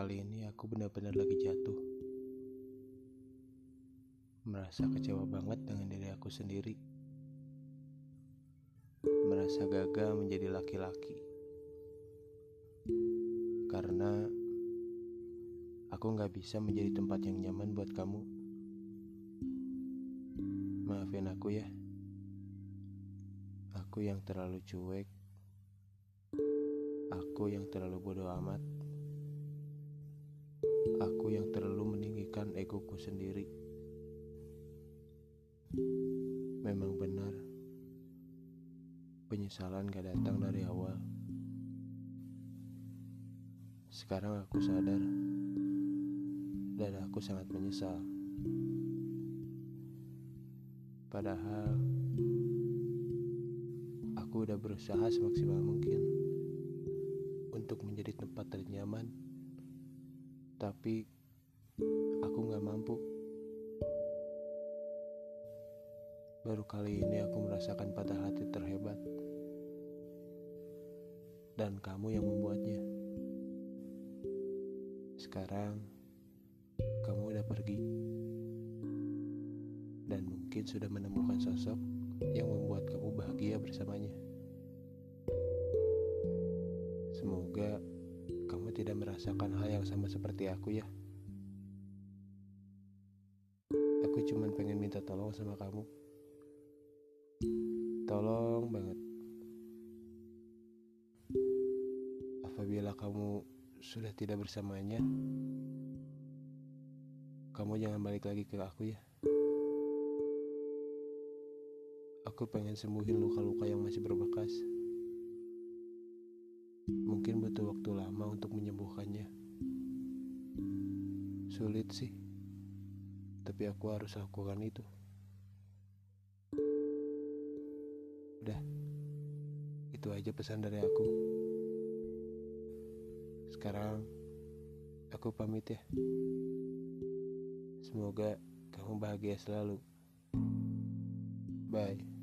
Kali ini aku benar-benar lagi jatuh. Merasa kecewa banget dengan diri aku sendiri. Merasa gagal menjadi laki-laki. Karena aku nggak bisa menjadi tempat yang nyaman buat kamu. Maafin aku ya. Aku yang terlalu cuek. Aku yang terlalu bodoh amat. Aku yang terlalu meninggikan egoku sendiri. Memang benar, penyesalan gak datang dari awal. Sekarang aku sadar, dan aku sangat menyesal. Padahal, aku udah berusaha semaksimal mungkin tapi aku gak mampu. Baru kali ini aku merasakan patah hati terhebat, dan kamu yang membuatnya. Sekarang kamu udah pergi, dan mungkin sudah menemukan sosok yang membuat kamu bahagia bersamanya. Semoga kamu tidak merasakan hal yang sama seperti aku ya. Aku cuma pengen minta tolong sama kamu. Tolong banget. Apabila kamu sudah tidak bersamanya, kamu jangan balik lagi ke aku ya. Aku pengen sembuhin luka-luka yang masih berbekas. Mungkin butuh waktu lama Sulit sih, tapi aku harus lakukan itu. Udah, itu aja pesan dari aku. Sekarang aku pamit ya. Semoga kamu bahagia selalu. Bye.